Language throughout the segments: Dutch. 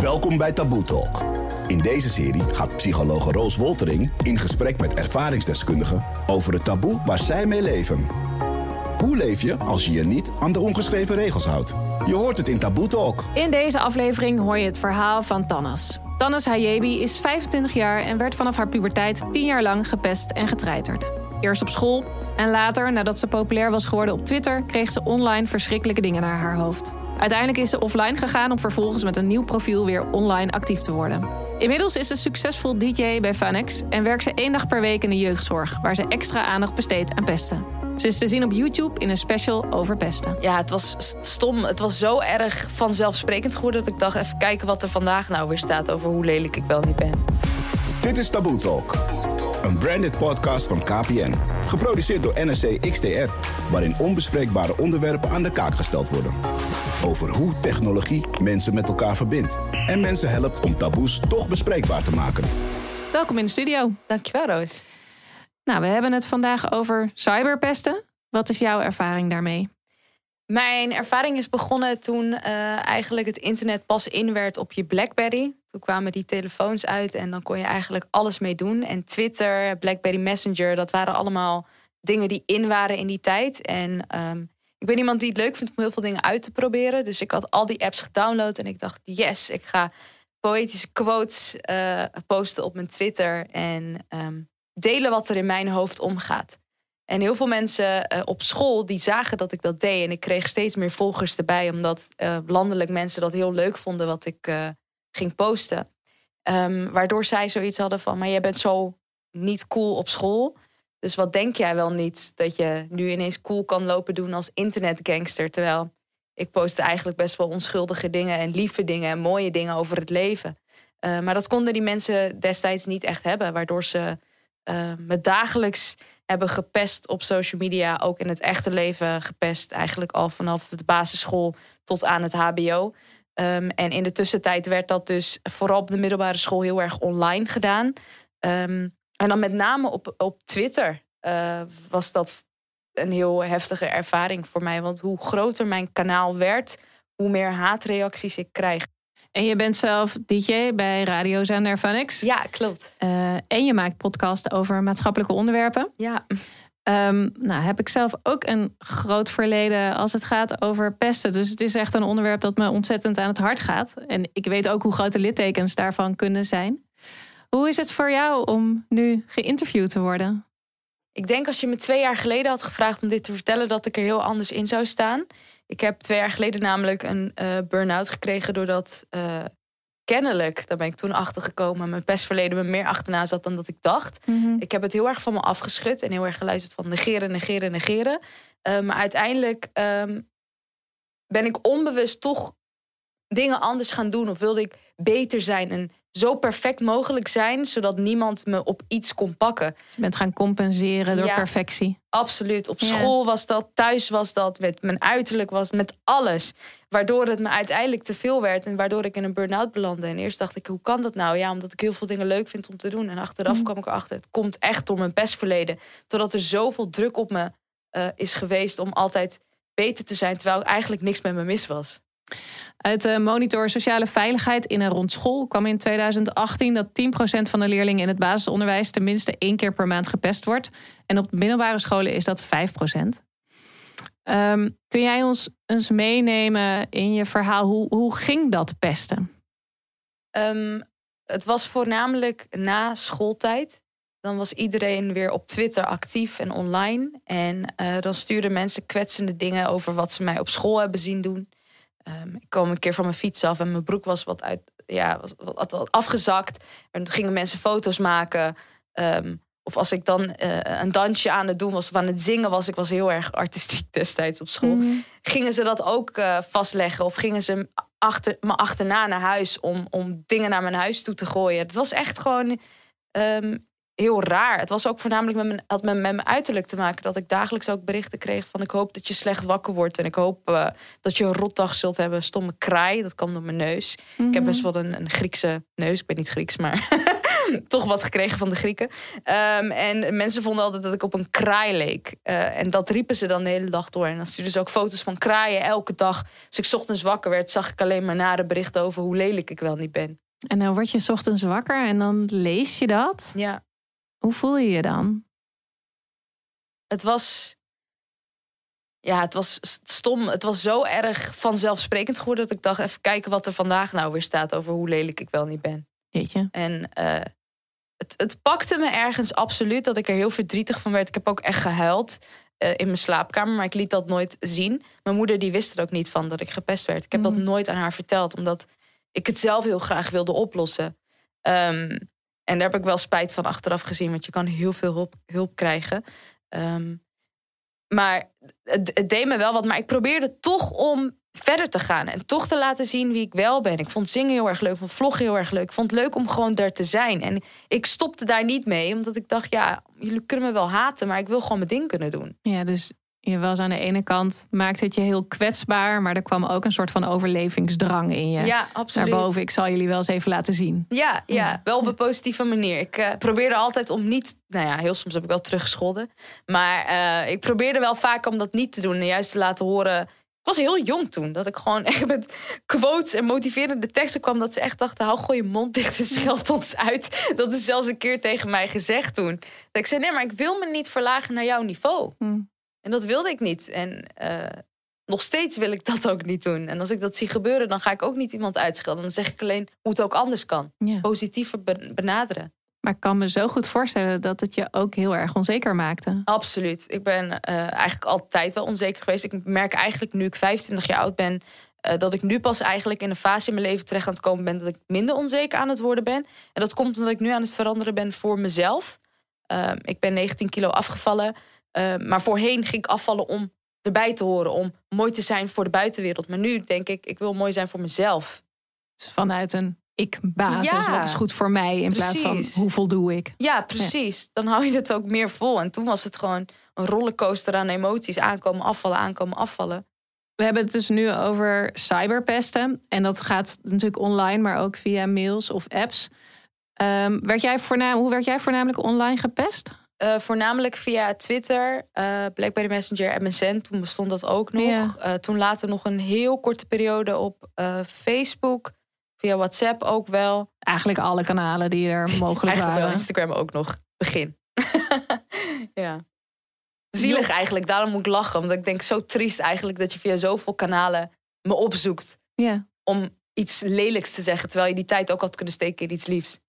Welkom bij Taboe Talk. In deze serie gaat psychologe Roos Woltering in gesprek met ervaringsdeskundigen over het taboe waar zij mee leven. Hoe leef je als je je niet aan de ongeschreven regels houdt? Je hoort het in Taboe Talk. In deze aflevering hoor je het verhaal van Tannas. Tannas Hayebi is 25 jaar en werd vanaf haar puberteit 10 jaar lang gepest en getreiterd. Eerst op school en later, nadat ze populair was geworden op Twitter, kreeg ze online verschrikkelijke dingen naar haar hoofd. Uiteindelijk is ze offline gegaan om vervolgens met een nieuw profiel weer online actief te worden. Inmiddels is ze succesvol DJ bij Fanex en werkt ze één dag per week in de jeugdzorg, waar ze extra aandacht besteedt aan pesten. Ze is te zien op YouTube in een special over pesten. Ja, het was stom. Het was zo erg vanzelfsprekend geworden dat ik dacht: even kijken wat er vandaag nou weer staat over hoe lelijk ik wel niet ben. Dit is Taboe Talk. Een branded podcast van KPN. Geproduceerd door NSC XTR. Waarin onbespreekbare onderwerpen aan de kaak gesteld worden. Over hoe technologie mensen met elkaar verbindt. En mensen helpt om taboes toch bespreekbaar te maken. Welkom in de studio. Dankjewel, Roos. Nou, we hebben het vandaag over cyberpesten. Wat is jouw ervaring daarmee? Mijn ervaring is begonnen toen eh, eigenlijk het internet pas in werd op je Blackberry. Toen kwamen die telefoons uit en dan kon je eigenlijk alles mee doen. En Twitter, Blackberry Messenger, dat waren allemaal dingen die in waren in die tijd. En ehm, ik ben iemand die het leuk vindt om heel veel dingen uit te proberen. Dus ik had al die apps gedownload en ik dacht, yes, ik ga poëtische quotes eh, posten op mijn Twitter en ehm, delen wat er in mijn hoofd omgaat. En heel veel mensen uh, op school die zagen dat ik dat deed. En ik kreeg steeds meer volgers erbij, omdat uh, landelijk mensen dat heel leuk vonden wat ik ging posten. Um, waardoor zij zoiets hadden van: maar jij bent zo niet cool op school. Dus wat denk jij wel niet dat je nu ineens cool kan lopen doen als internetgangster? Terwijl ik postte eigenlijk best wel onschuldige dingen en lieve dingen en mooie dingen over het leven. maar dat konden die mensen destijds niet echt hebben, waardoor ze me dagelijks hebben gepest op social media, ook in het echte leven gepest, eigenlijk al vanaf de basisschool tot aan het HBO. Um, en in de tussentijd werd dat dus vooral op de middelbare school heel erg online gedaan. Um, en dan met name op, op Twitter uh, was dat een heel heftige ervaring voor mij. Want hoe groter mijn kanaal werd, hoe meer haatreacties ik krijg. En je bent zelf DJ bij radiozender Funix. Ja, klopt. Uh, en je maakt podcasts over maatschappelijke onderwerpen. Ja. Um, nou, heb ik zelf ook een groot verleden als het gaat over pesten. Dus het is echt een onderwerp dat me ontzettend aan het hart gaat. En ik weet ook hoe grote littekens daarvan kunnen zijn. Hoe is het voor jou om nu geïnterviewd te worden? Ik denk als je me twee jaar geleden had gevraagd om dit te vertellen, dat ik er heel anders in zou staan. Ik heb twee jaar geleden namelijk een uh, burn-out gekregen doordat uh, kennelijk, daar ben ik toen achter gekomen, mijn pestverleden me meer achterna zat dan dat ik dacht. Mhm. Ik heb het heel erg van me afgeschud en heel erg geluisterd van negeren, negeren, negeren. Uh, maar uiteindelijk um, ben ik onbewust toch dingen anders gaan doen of wilde ik beter zijn en zo perfect mogelijk zijn, zodat niemand me op iets kon pakken. Je bent gaan compenseren door Ja. perfectie. Absoluut. Op Ja. school was dat, thuis was dat, met mijn uiterlijk was met alles. Waardoor het me uiteindelijk te veel werd en waardoor ik in een burn-out belandde. En eerst dacht ik, hoe kan dat nou? Ja, omdat ik heel veel dingen leuk vind om te doen. En achteraf Mm. kwam ik erachter, het komt echt door mijn pestverleden. Totdat er zoveel druk op me eh, is geweest om altijd beter te zijn, terwijl eigenlijk niks met me mis was. Uit de monitor Sociale Veiligheid in en rond school kwam in 2018 dat 10% van de leerlingen in het basisonderwijs tenminste één keer per maand gepest wordt. En op middelbare scholen is dat 5%. Ehm, kun jij ons eens meenemen in je verhaal? Hoe, hoe ging dat pesten? Ehm, het was voornamelijk na schooltijd. Dan was iedereen weer op Twitter actief en online. En eh, dan stuurden mensen kwetsende dingen over wat ze mij op school hebben zien doen. Ehm, ik kwam een keer van mijn fiets af en mijn broek was wat, uit, ja, was wat, wat afgezakt. En gingen mensen foto's maken. Ehm, of als ik dan eh, een dansje aan het doen was of aan het zingen was. Ik was heel erg artistiek destijds op school. Gingen ze dat ook eh, vastleggen? Of gingen ze achter, me achterna naar huis om, om dingen naar mijn huis toe te gooien? Het was echt gewoon ehm, heel raar. Het was ook voornamelijk met mijn, had met, met mijn uiterlijk te maken. Dat ik dagelijks ook berichten kreeg van... ik hoop dat je slecht wakker wordt. En ik hoop eh, dat je een rotdag zult hebben. Stomme kraai, dat kwam door mijn neus. Ik heb best wel een, een Griekse neus. Ik ben niet Grieks, maar toch wat gekregen van de Grieken. Ehm, en mensen vonden altijd dat ik op een kraai leek. Eh, en dat riepen ze dan de hele dag door. En dan stuurden ze ook foto's van kraaien elke dag. Als ik ochtends wakker werd, zag ik alleen maar nare berichten over hoe lelijk ik wel niet ben. En dan word je ochtends wakker en dan lees je dat. Ja. Hoe voel je je dan? Het was. Ja, het was stom. Het was zo erg vanzelfsprekend geworden dat ik dacht: even kijken wat er vandaag nou weer staat over hoe lelijk ik wel niet ben. je? En uh, het, het pakte me ergens absoluut dat ik er heel verdrietig van werd. Ik heb ook echt gehuild uh, in mijn slaapkamer, maar ik liet dat nooit zien. Mijn moeder die wist er ook niet van dat ik gepest werd. Ik heb dat Mhm. nooit aan haar verteld, omdat ik het zelf heel graag wilde oplossen. Ehm, en daar heb ik wel spijt van achteraf gezien, want je kan heel veel hulp, hulp krijgen. Ehm, maar het, het deed me wel wat. Maar ik probeerde toch om verder te gaan. En toch te laten zien wie ik wel ben. Ik vond zingen heel erg leuk. Vond vloggen heel erg leuk. Ik vond het leuk om gewoon daar te zijn. En ik stopte daar niet mee. Omdat ik dacht, ja, jullie kunnen me wel haten. Maar ik wil gewoon mijn ding kunnen doen. Ja, dus je was aan de ene kant maakte het je heel kwetsbaar. Maar er kwam ook een soort van overlevingsdrang in je. Ja, absoluut. Daarboven, ik zal jullie wel eens even laten zien. Ja, ja, wel op een positieve manier. Ik uh, probeerde altijd om niet... Nou ja, heel soms heb ik wel teruggescholden. Maar uh, ik probeerde wel vaak om dat niet te doen. En juist te laten horen... Ik was heel jong toen. Dat ik gewoon echt met quotes en motiverende teksten kwam. Dat ze echt dachten, hou gooi je mond dicht en scheld ons uit. Dat is zelfs een keer tegen mij gezegd toen. Dat ik zei, nee, maar ik wil me niet verlagen naar jouw niveau. Hmm. En dat wilde ik niet. En uh, nog steeds wil ik dat ook niet doen. En als ik dat zie gebeuren, dan ga ik ook niet iemand uitschelden. Dan zeg ik alleen hoe het ook anders kan. Ja. Positiever benaderen. Maar ik kan me zo goed voorstellen dat het je ook heel erg onzeker maakte. Absoluut. Ik ben uh, eigenlijk altijd wel onzeker geweest. Ik merk eigenlijk nu ik 25 jaar oud ben... Uh, dat ik nu pas eigenlijk in een fase in mijn leven terecht aan het komen ben... dat ik minder onzeker aan het worden ben. En dat komt omdat ik nu aan het veranderen ben voor mezelf. Uh, ik ben 19 kilo afgevallen. Uh, maar voorheen ging ik afvallen om erbij te horen. Om mooi te zijn voor de buitenwereld. Maar nu denk ik, ik wil mooi zijn voor mezelf. Dus vanuit een ik-basis. Ja, wat is goed voor mij in plaats van hoe voldoe ik. Ja, precies. Dan hou je het ook meer vol. En toen was het gewoon een rollercoaster aan emoties. Aankomen, afvallen, aankomen, afvallen. We hebben het dus nu over cyberpesten. En dat gaat natuurlijk online, maar ook via mails of apps. Um, werd jij voornaam, hoe werd jij voornamelijk online gepest? Uh, voornamelijk via Twitter, uh, BlackBerry Messenger, MSN. Toen bestond dat ook nog. Uh, toen later nog een heel korte periode op eh, Facebook. Via WhatsApp ook wel. Eigenlijk alle kanalen die er mogelijk Eigenlijk waren. wel Instagram ook nog. Begin. ja. Zielig eigenlijk. Daarom moet ik lachen. Omdat ik denk zo triest eigenlijk dat je via zoveel kanalen me opzoekt. Ja. Om iets lelijks te zeggen. Terwijl je die tijd ook had kunnen steken in iets liefs.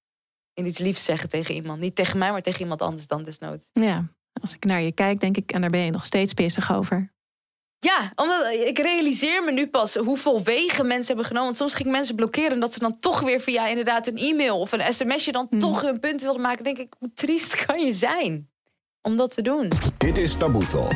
In iets liefs zeggen tegen iemand. Niet tegen mij, maar tegen iemand anders dan desnoods. Ja, als ik naar je kijk, denk ik, en daar ben je nog steeds pissig over. Ja, omdat ik realiseer me nu pas hoeveel wegen mensen hebben genomen. Want soms ging ik mensen blokkeren dat ze dan toch weer via inderdaad een e-mail of een sms'je dan Hmm. toch hun punt wilden maken. denk ik, hoe triest kan je zijn om dat te doen? Dit is Taboe Talk.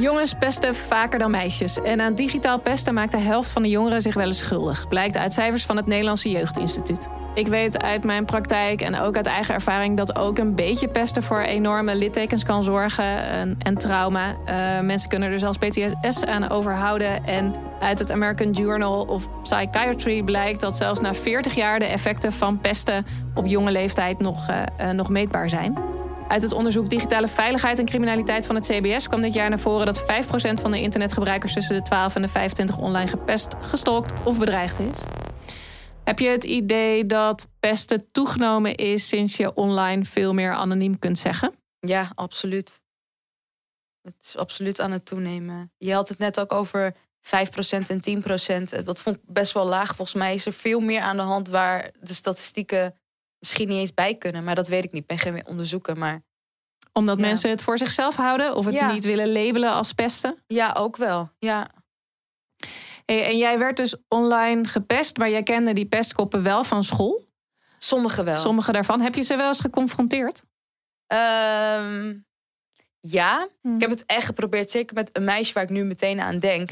Jongens pesten vaker dan meisjes. En aan digitaal pesten maakt de helft van de jongeren zich wel eens schuldig. Blijkt uit cijfers van het Nederlandse Jeugdinstituut. Ik weet uit mijn praktijk en ook uit eigen ervaring dat ook een beetje pesten voor enorme littekens kan zorgen en, en trauma. Uh, mensen kunnen er zelfs PTSS aan overhouden. En uit het American Journal of Psychiatry blijkt dat zelfs na 40 jaar de effecten van pesten op jonge leeftijd nog, uh, uh, nog meetbaar zijn. Uit het onderzoek Digitale Veiligheid en Criminaliteit van het CBS kwam dit jaar naar voren dat 5% van de internetgebruikers tussen de 12 en de 25 online gepest, gestalkt of bedreigd is. Heb je het idee dat pesten toegenomen is sinds je online veel meer anoniem kunt zeggen? Ja, absoluut. Het is absoluut aan het toenemen. Je had het net ook over 5% en 10%. Dat vond ik best wel laag. Volgens mij is er veel meer aan de hand waar de statistieken misschien niet eens bij kunnen. Maar dat weet ik niet. Ik ben geen onderzoeker. Maar... Omdat ja. mensen het voor zichzelf houden of het ja. niet willen labelen als pesten? Ja, ook wel. Ja. Hey, en jij werd dus online gepest, maar jij kende die pestkoppen wel van school? Sommige wel. Sommige daarvan. Heb je ze wel eens geconfronteerd? Um, ja, hm. ik heb het echt geprobeerd. Zeker met een meisje waar ik nu meteen aan denk.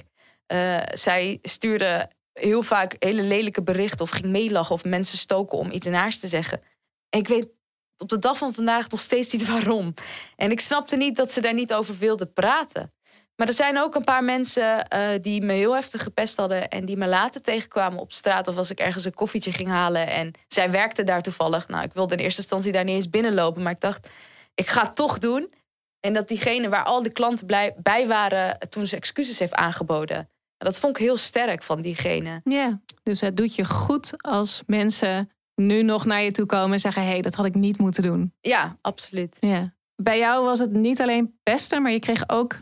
Uh, zij stuurde heel vaak hele lelijke berichten of ging meelachen of mensen stoken om iets naars te zeggen. En ik weet op de dag van vandaag nog steeds niet waarom. En ik snapte niet dat ze daar niet over wilde praten. Maar er zijn ook een paar mensen uh, die me heel heftig gepest hadden. En die me later tegenkwamen op straat. Of als ik ergens een koffietje ging halen. En zij werkte daar toevallig. Nou, ik wilde in eerste instantie daar niet eens binnenlopen. Maar ik dacht, ik ga het toch doen. En dat diegene waar al die klanten bij waren. toen ze excuses heeft aangeboden. Dat vond ik heel sterk van diegene. Ja, dus het doet je goed als mensen nu nog naar je toe komen en zeggen: hé, hey, dat had ik niet moeten doen. Ja, absoluut. Ja. Bij jou was het niet alleen pesten, maar je kreeg ook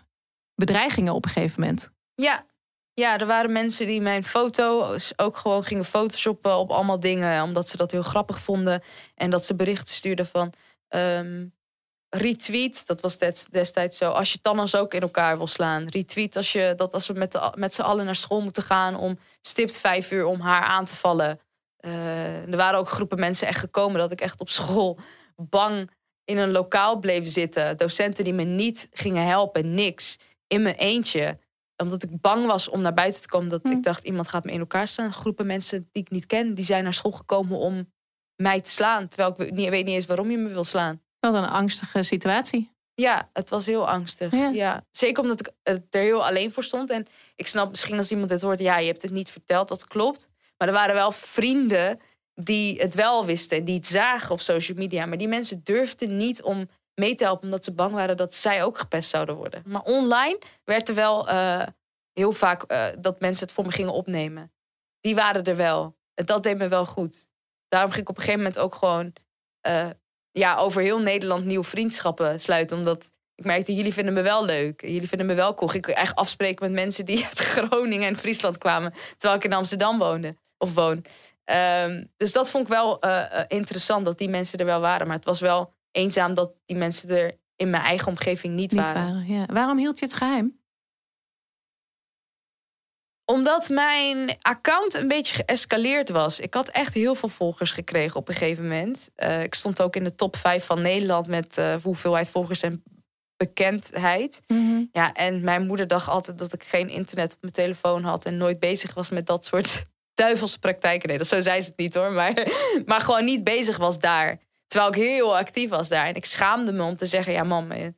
bedreigingen op een gegeven moment. Ja, ja, er waren mensen die mijn foto's ook gewoon gingen photoshoppen op allemaal dingen, omdat ze dat heel grappig vonden. En dat ze berichten stuurden van um, retweet, dat was destijds zo, als je tannas ook in elkaar wil slaan. Retweet als, je, dat als we met, de, met z'n allen naar school moeten gaan om stipt vijf uur om haar aan te vallen. Uh, er waren ook groepen mensen echt gekomen dat ik echt op school bang in een lokaal bleef zitten. Docenten die me niet gingen helpen, niks in mijn eentje. Omdat ik bang was om naar buiten te komen. Dat hm. ik dacht, iemand gaat me in elkaar staan. Groepen mensen die ik niet ken, die zijn naar school gekomen om mij te slaan. Terwijl ik niet, weet niet eens waarom je me wil slaan. Wat een angstige situatie. Ja, het was heel angstig. Ja. Zeker omdat ik er heel alleen voor stond. En ik snap misschien als iemand dit hoort, ja, je hebt het niet verteld, dat klopt. Maar er waren wel vrienden die het wel wisten, die het zagen op social media. Maar die mensen durfden niet om mee te helpen, omdat ze bang waren dat zij ook gepest zouden worden. Maar online werd er wel uh, heel vaak uh, dat mensen het voor me gingen opnemen. Die waren er wel. Dat deed me wel goed. Daarom ging ik op een gegeven moment ook gewoon uh, ja, over heel Nederland nieuwe vriendschappen sluiten. Omdat ik merkte, jullie vinden me wel leuk. Jullie vinden me wel cool. Ik echt afspreken met mensen die uit Groningen en Friesland kwamen. Terwijl ik in Amsterdam woonde of woon. Um, dus dat vond ik wel interessant dat die mensen er wel waren. Maar het was wel eenzaam dat die mensen er in mijn eigen omgeving niet, niet waren. waren ja. Waarom hield je het geheim? Omdat mijn account een beetje geëscaleerd was. Ik had echt heel veel volgers gekregen op een gegeven moment. Uh, ik stond ook in de top 5 van Nederland met uh, hoeveelheid volgers en bekendheid. Mm -hmm. Ja, en mijn moeder dacht altijd dat ik geen internet op mijn telefoon had en nooit bezig was met dat soort duivelse praktijken. Nee, dat zo zei ze het niet hoor, maar, maar gewoon niet bezig was daar. Terwijl ik heel actief was daar. En ik schaamde me om te zeggen: ja, mam, is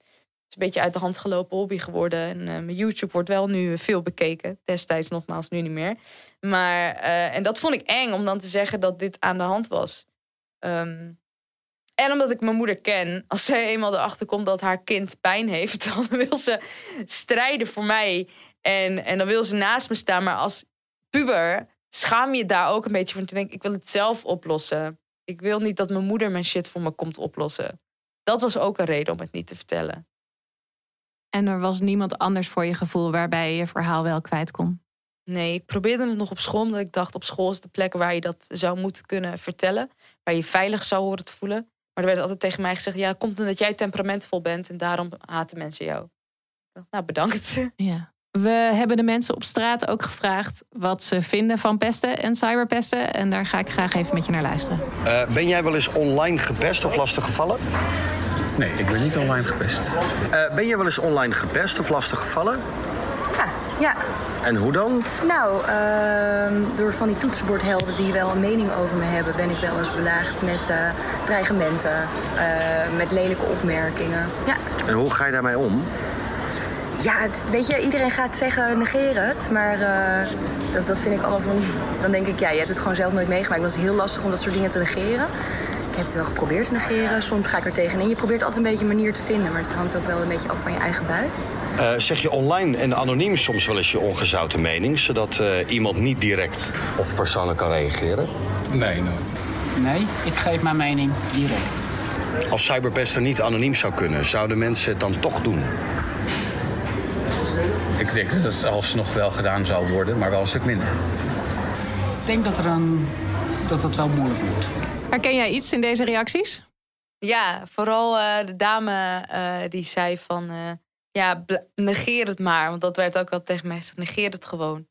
beetje uit de hand gelopen hobby geworden. En uh, mijn YouTube wordt wel nu veel bekeken. Destijds nogmaals, nu niet meer. Maar, uh, en dat vond ik eng om dan te zeggen dat dit aan de hand was. Um, en omdat ik mijn moeder ken, als zij eenmaal erachter komt dat haar kind pijn heeft, dan wil ze strijden voor mij. En, en dan wil ze naast me staan. Maar als puber schaam je daar ook een beetje van te denken: ik wil het zelf oplossen. Ik wil niet dat mijn moeder mijn shit voor me komt oplossen. Dat was ook een reden om het niet te vertellen. En er was niemand anders voor je gevoel waarbij je je verhaal wel kwijt kon? Nee, ik probeerde het nog op school, omdat ik dacht op school is de plek waar je dat zou moeten kunnen vertellen. Waar je veilig zou horen te voelen. Maar er werd altijd tegen mij gezegd, ja, komt omdat jij temperamentvol bent en daarom haten mensen jou. Nou, bedankt. Ja. We hebben de mensen op straat ook gevraagd wat ze vinden van pesten en cyberpesten. En daar ga ik graag even met je naar luisteren. Uh, ben jij wel eens online gepest of lastig gevallen? Nee, ik ben niet online gepest. Uh, ben jij wel eens online gepest of lastig gevallen? Ja, ja. En hoe dan? Nou, uh, door van die toetsenbordhelden die wel een mening over me hebben, ben ik wel eens belaagd met uh, dreigementen, met lelijke opmerkingen. Ja. En hoe ga je daarmee om? Ja, het, weet je, iedereen gaat zeggen negeer het. Maar uh, dat, dat vind ik allemaal van... Dan denk ik, ja, je hebt het gewoon zelf nooit meegemaakt. Het was heel lastig om dat soort dingen te negeren. Ik heb het wel geprobeerd te negeren. Soms ga ik er tegenin. Je probeert altijd een beetje een manier te vinden. Maar het hangt ook wel een beetje af van je eigen bui. Uh, zeg je online en anoniem soms wel eens je ongezouten mening... zodat uh, iemand niet direct of persoonlijk kan reageren? Nee, nooit. Nee, ik geef mijn mening direct. Als cyberpesten niet anoniem zou kunnen, zouden mensen het dan toch doen? Ik denk dat het alsnog wel gedaan zal worden, maar wel een stuk minder. Ik denk dat, er een, dat het wel moeilijk wordt. Herken jij iets in deze reacties? Ja, vooral uh, de dame uh, die zei van... Uh, ja, negeer het maar. Want dat werd ook wel tegen mij gezegd. Negeer het gewoon.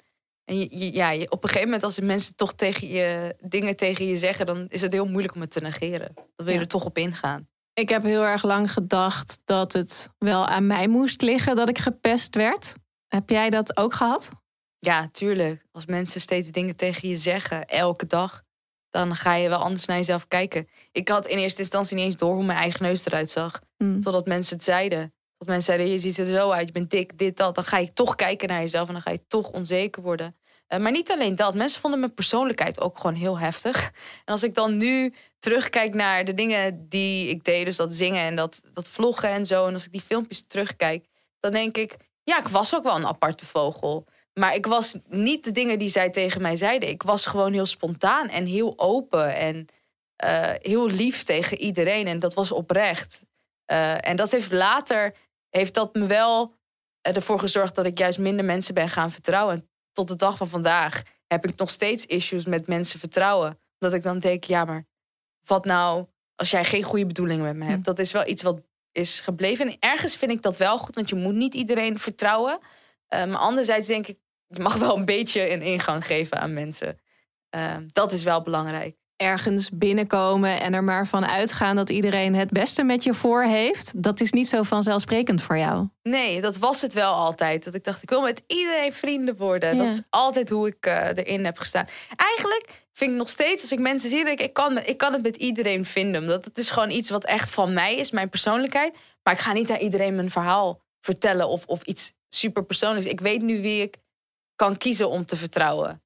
En je, ja, je, op een gegeven moment als mensen toch tegen je, dingen tegen je zeggen... dan is het heel moeilijk om het te negeren. Dan wil je ja. er toch op ingaan. Ik heb heel erg lang gedacht dat het wel aan mij moest liggen dat ik gepest werd. Heb jij dat ook gehad? Ja, tuurlijk. Als mensen steeds dingen tegen je zeggen, elke dag, dan ga je wel anders naar jezelf kijken. Ik had in eerste instantie niet eens door hoe mijn eigen neus eruit zag. Mm. Totdat mensen het zeiden. Dat mensen zeiden, je ziet er zo uit, je bent dik, dit, dat. Dan ga je toch kijken naar jezelf en dan ga je toch onzeker worden. Uh, maar niet alleen dat. Mensen vonden mijn persoonlijkheid ook gewoon heel heftig. En als ik dan nu terugkijk naar de dingen die ik deed, dus dat zingen en dat, dat vloggen en zo. En als ik die filmpjes terugkijk, dan denk ik, ja, ik was ook wel een aparte vogel. Maar ik was niet de dingen die zij tegen mij zeiden. Ik was gewoon heel spontaan en heel open en uh, heel lief tegen iedereen. En dat was oprecht. Uh, en dat heeft later, heeft dat me wel ervoor gezorgd dat ik juist minder mensen ben gaan vertrouwen. En tot de dag van vandaag heb ik nog steeds issues met mensen vertrouwen. Dat ik dan denk, ja, maar wat nou als jij geen goede bedoelingen met me hebt? Hm. Dat is wel iets wat is gebleven. En ergens vind ik dat wel goed, want je moet niet iedereen vertrouwen. Uh, maar anderzijds denk ik, je mag wel een beetje een ingang geven aan mensen. Uh, dat is wel belangrijk ergens binnenkomen en er maar van uitgaan dat iedereen het beste met je voor heeft, dat is niet zo vanzelfsprekend voor jou. Nee, dat was het wel altijd. Dat ik dacht, ik wil met iedereen vrienden worden. Dat is altijd hoe ik uh, erin heb gestaan. Eigenlijk vind ik nog steeds, als ik mensen zie, denk ik, ik kan, ik kan het met iedereen vinden. Omdat het is gewoon iets wat echt van mij is, mijn persoonlijkheid. Maar ik ga niet aan iedereen mijn verhaal vertellen of, of iets super persoonlijks. Ik weet nu wie ik kan kiezen om te vertrouwen.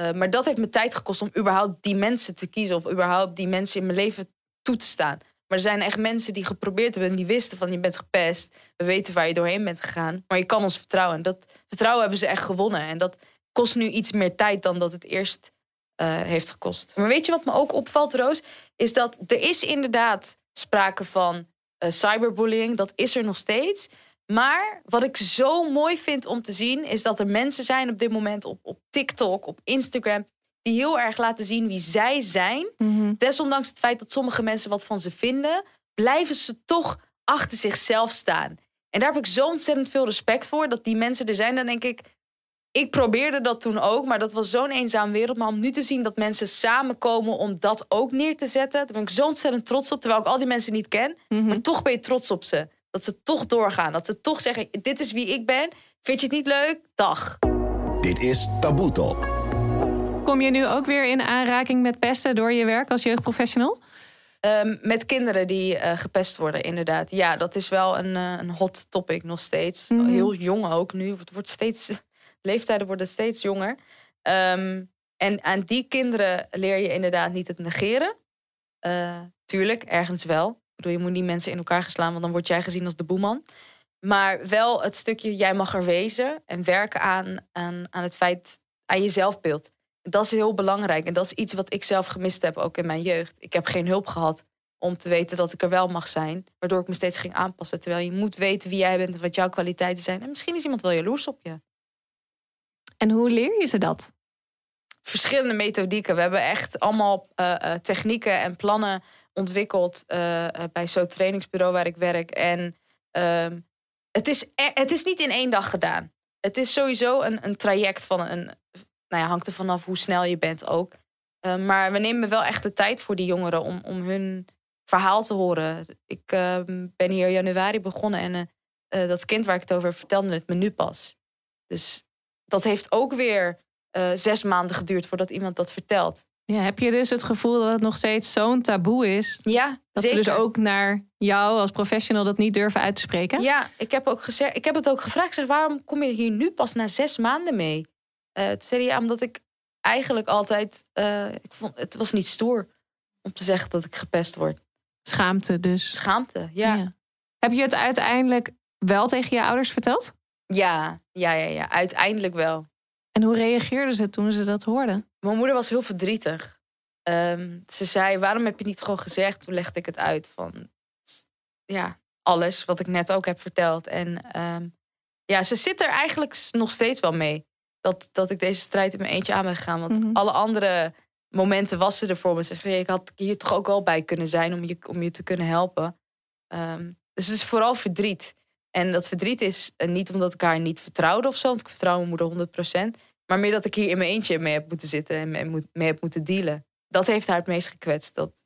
Uh, maar dat heeft me tijd gekost om überhaupt die mensen te kiezen. Of überhaupt die mensen in mijn leven toe te staan. Maar er zijn echt mensen die geprobeerd hebben en die wisten van je bent gepest. We weten waar je doorheen bent gegaan. Maar je kan ons vertrouwen. En dat vertrouwen hebben ze echt gewonnen. En dat kost nu iets meer tijd dan dat het eerst uh, heeft gekost. Maar weet je wat me ook opvalt, Roos? Is dat er is inderdaad sprake van uh, cyberbullying. Dat is er nog steeds. Maar wat ik zo mooi vind om te zien, is dat er mensen zijn op dit moment op, op TikTok, op Instagram, die heel erg laten zien wie zij zijn. Mhm. Desondanks het feit dat sommige mensen wat van ze vinden, blijven ze toch achter zichzelf staan. En daar heb ik zo ontzettend veel respect voor, dat die mensen er zijn. Dan denk ik, ik probeerde dat toen ook, maar dat was zo'n eenzaam wereld. Maar om nu te zien dat mensen samenkomen om dat ook neer te zetten, daar ben ik zo ontzettend trots op. Terwijl ik al die mensen niet ken, mhm. maar toch ben je trots op ze. Dat ze toch doorgaan. Dat ze toch zeggen: Dit is wie ik ben. Vind je het niet leuk? Dag. Dit is Taboe Talk. Kom je nu ook weer in aanraking met pesten door je werk als jeugdprofessional? Um, met kinderen die uh, gepest worden, inderdaad. Ja, dat is wel een, uh, een hot topic nog steeds. Mm -hmm. Heel jong ook nu. Het wordt steeds, leeftijden worden steeds jonger. Um, en aan die kinderen leer je inderdaad niet het negeren. Uh, tuurlijk, ergens wel bedoel, je moet niet mensen in elkaar geslaan, want dan word jij gezien als de boeman. Maar wel het stukje, jij mag er wezen en werken aan, aan, aan het feit, aan je zelfbeeld. Dat is heel belangrijk. En dat is iets wat ik zelf gemist heb, ook in mijn jeugd. Ik heb geen hulp gehad om te weten dat ik er wel mag zijn. Waardoor ik me steeds ging aanpassen. Terwijl je moet weten wie jij bent en wat jouw kwaliteiten zijn. En misschien is iemand wel jaloers op je. En hoe leer je ze dat? Verschillende methodieken. We hebben echt allemaal uh, uh, technieken en plannen ontwikkeld uh, bij zo'n trainingsbureau waar ik werk. En uh, het, is, e, het is niet in één dag gedaan. Het is sowieso een, een traject van een. Nou ja, hangt er vanaf hoe snel je bent ook. Uh, maar we nemen wel echt de tijd voor die jongeren om, om hun verhaal te horen. Ik ehm, ben hier januari begonnen en dat kind waar ik het over vertelde het me nu pas. Dus dat heeft ook weer zes maanden geduurd voordat iemand dat vertelt. Ja, heb je dus het gevoel dat het nog steeds zo'n taboe is? Ja, dat zeker. ze dus ook naar jou als professional dat niet durven uit te spreken? Ja, ik heb, ook gezegd, ik heb het ook gevraagd. zeg, waarom kom je hier nu pas na zes maanden mee? Uh, toen zei hij, ja, omdat ik eigenlijk altijd... Uh, ik vond, het was niet stoer om te zeggen dat ik gepest word. Schaamte dus. Schaamte, ja. ja. Heb je het uiteindelijk wel tegen je ouders verteld? Ja, ja, ja, ja. Uiteindelijk wel. En hoe reageerden ze toen ze dat hoorden? Mijn moeder was heel verdrietig. Um, ze zei: Waarom heb je niet gewoon gezegd? Toen legde ik het uit van ja, alles wat ik net ook heb verteld. En um, ja, ze zit er eigenlijk nog steeds wel mee. Dat, dat ik deze strijd in mijn eentje aan ben gegaan. Want mm -hmm. alle andere momenten was ze er voor me. Ze zei: Ik had hier toch ook wel bij kunnen zijn om je, om je te kunnen helpen. Um, dus het is vooral verdriet. En dat verdriet is niet omdat ik haar niet vertrouwde of zo, want ik vertrouw mijn moeder 100%. Maar meer dat ik hier in mijn eentje mee heb moeten zitten en mee, mee heb moeten dealen. Dat heeft haar het meest gekwetst. Dat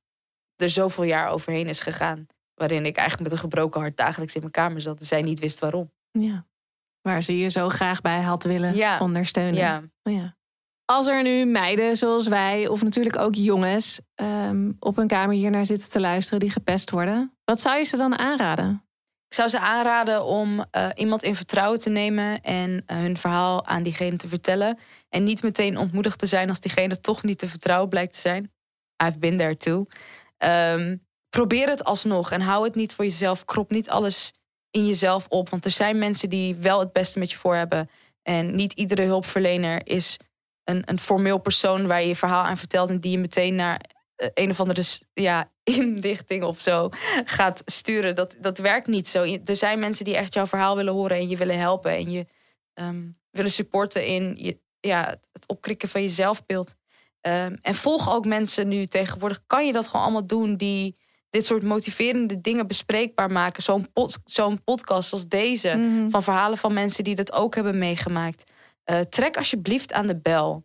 er zoveel jaar overheen is gegaan. Waarin ik eigenlijk met een gebroken hart dagelijks in mijn kamer zat. En zij niet wist waarom. Ja. Waar ze je zo graag bij had willen ja. ondersteunen. Ja. Oh ja. Als er nu meiden zoals wij, of natuurlijk ook jongens, um, op een kamer hier naar zitten te luisteren die gepest worden, wat zou je ze dan aanraden? Ik zou ze aanraden om uh, iemand in vertrouwen te nemen en uh, hun verhaal aan diegene te vertellen. En niet meteen ontmoedigd te zijn als diegene toch niet te vertrouwen blijkt te zijn. I've been there too. Um, probeer het alsnog en hou het niet voor jezelf. Krop niet alles in jezelf op. Want er zijn mensen die wel het beste met je voor hebben. En niet iedere hulpverlener is een, een formeel persoon waar je je verhaal aan vertelt en die je meteen naar eh, een of andere ja, inrichting of zo gaat sturen. Dat, dat werkt niet zo. Er zijn mensen die echt jouw verhaal willen horen en je willen helpen en je um, willen supporten in je, ja, het opkrikken van je zelfbeeld. Um, en volg ook mensen nu tegenwoordig. Kan je dat gewoon allemaal doen die dit soort motiverende dingen bespreekbaar maken. Zo'n zo'n podcast als deze. Mhm. Van verhalen van mensen die dat ook hebben meegemaakt. Uh, trek alsjeblieft aan de bel.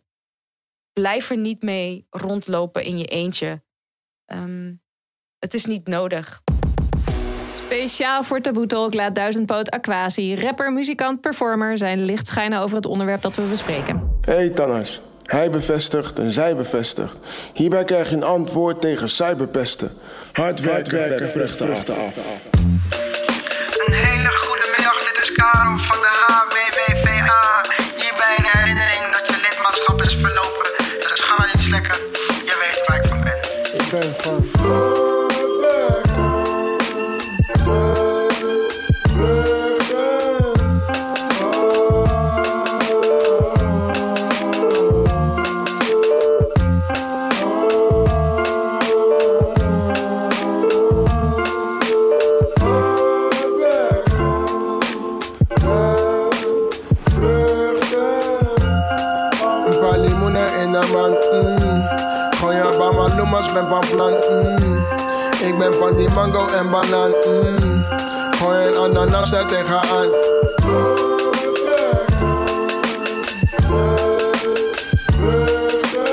Blijf er niet mee rondlopen in je eentje. Um, het is niet nodig. Speciaal voor Taboe Talk laat Duizendpoot Aquasi, rapper, muzikant, performer zijn licht schijnen over het onderwerp dat we bespreken. Hey Tannas, hij bevestigt en zij bevestigt. Hierbij krijg je een antwoord tegen cyberpesten. Hard werken, Hard werken vruchten, af. af. Een hele goede middag, dit is Karel van de HWWVA. En banaan. Mm. Gooi een ananas uit en.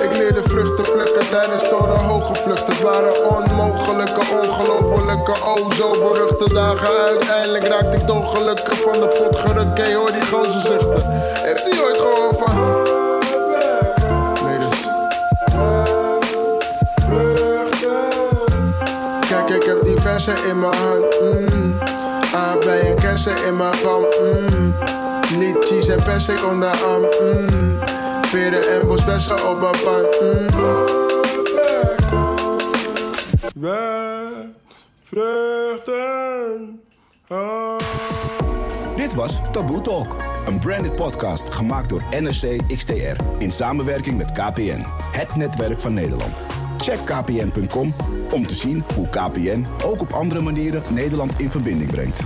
Ik leerde vruchten plukken tijdens hoge vluchten. Waren onmogelijke, ongelofelijke, oh zo beruchte dagen. Uiteindelijk raakte ik ongelukkig van de pot gerukt. hoor die gozer zuchten. Heeft hij ooit gehoord van... in mijn hand. Mm. bij een kessen in mijn kam. Mm. Liedjes en persen onderarm. Mm. Peren en bosbessen op mijn pan. Mm. vruchten. Dit was Taboe Talk, een branded podcast gemaakt door NRC XTR in samenwerking met KPN, het netwerk van Nederland. Check kpn.com om te zien hoe KPN ook op andere manieren Nederland in verbinding brengt.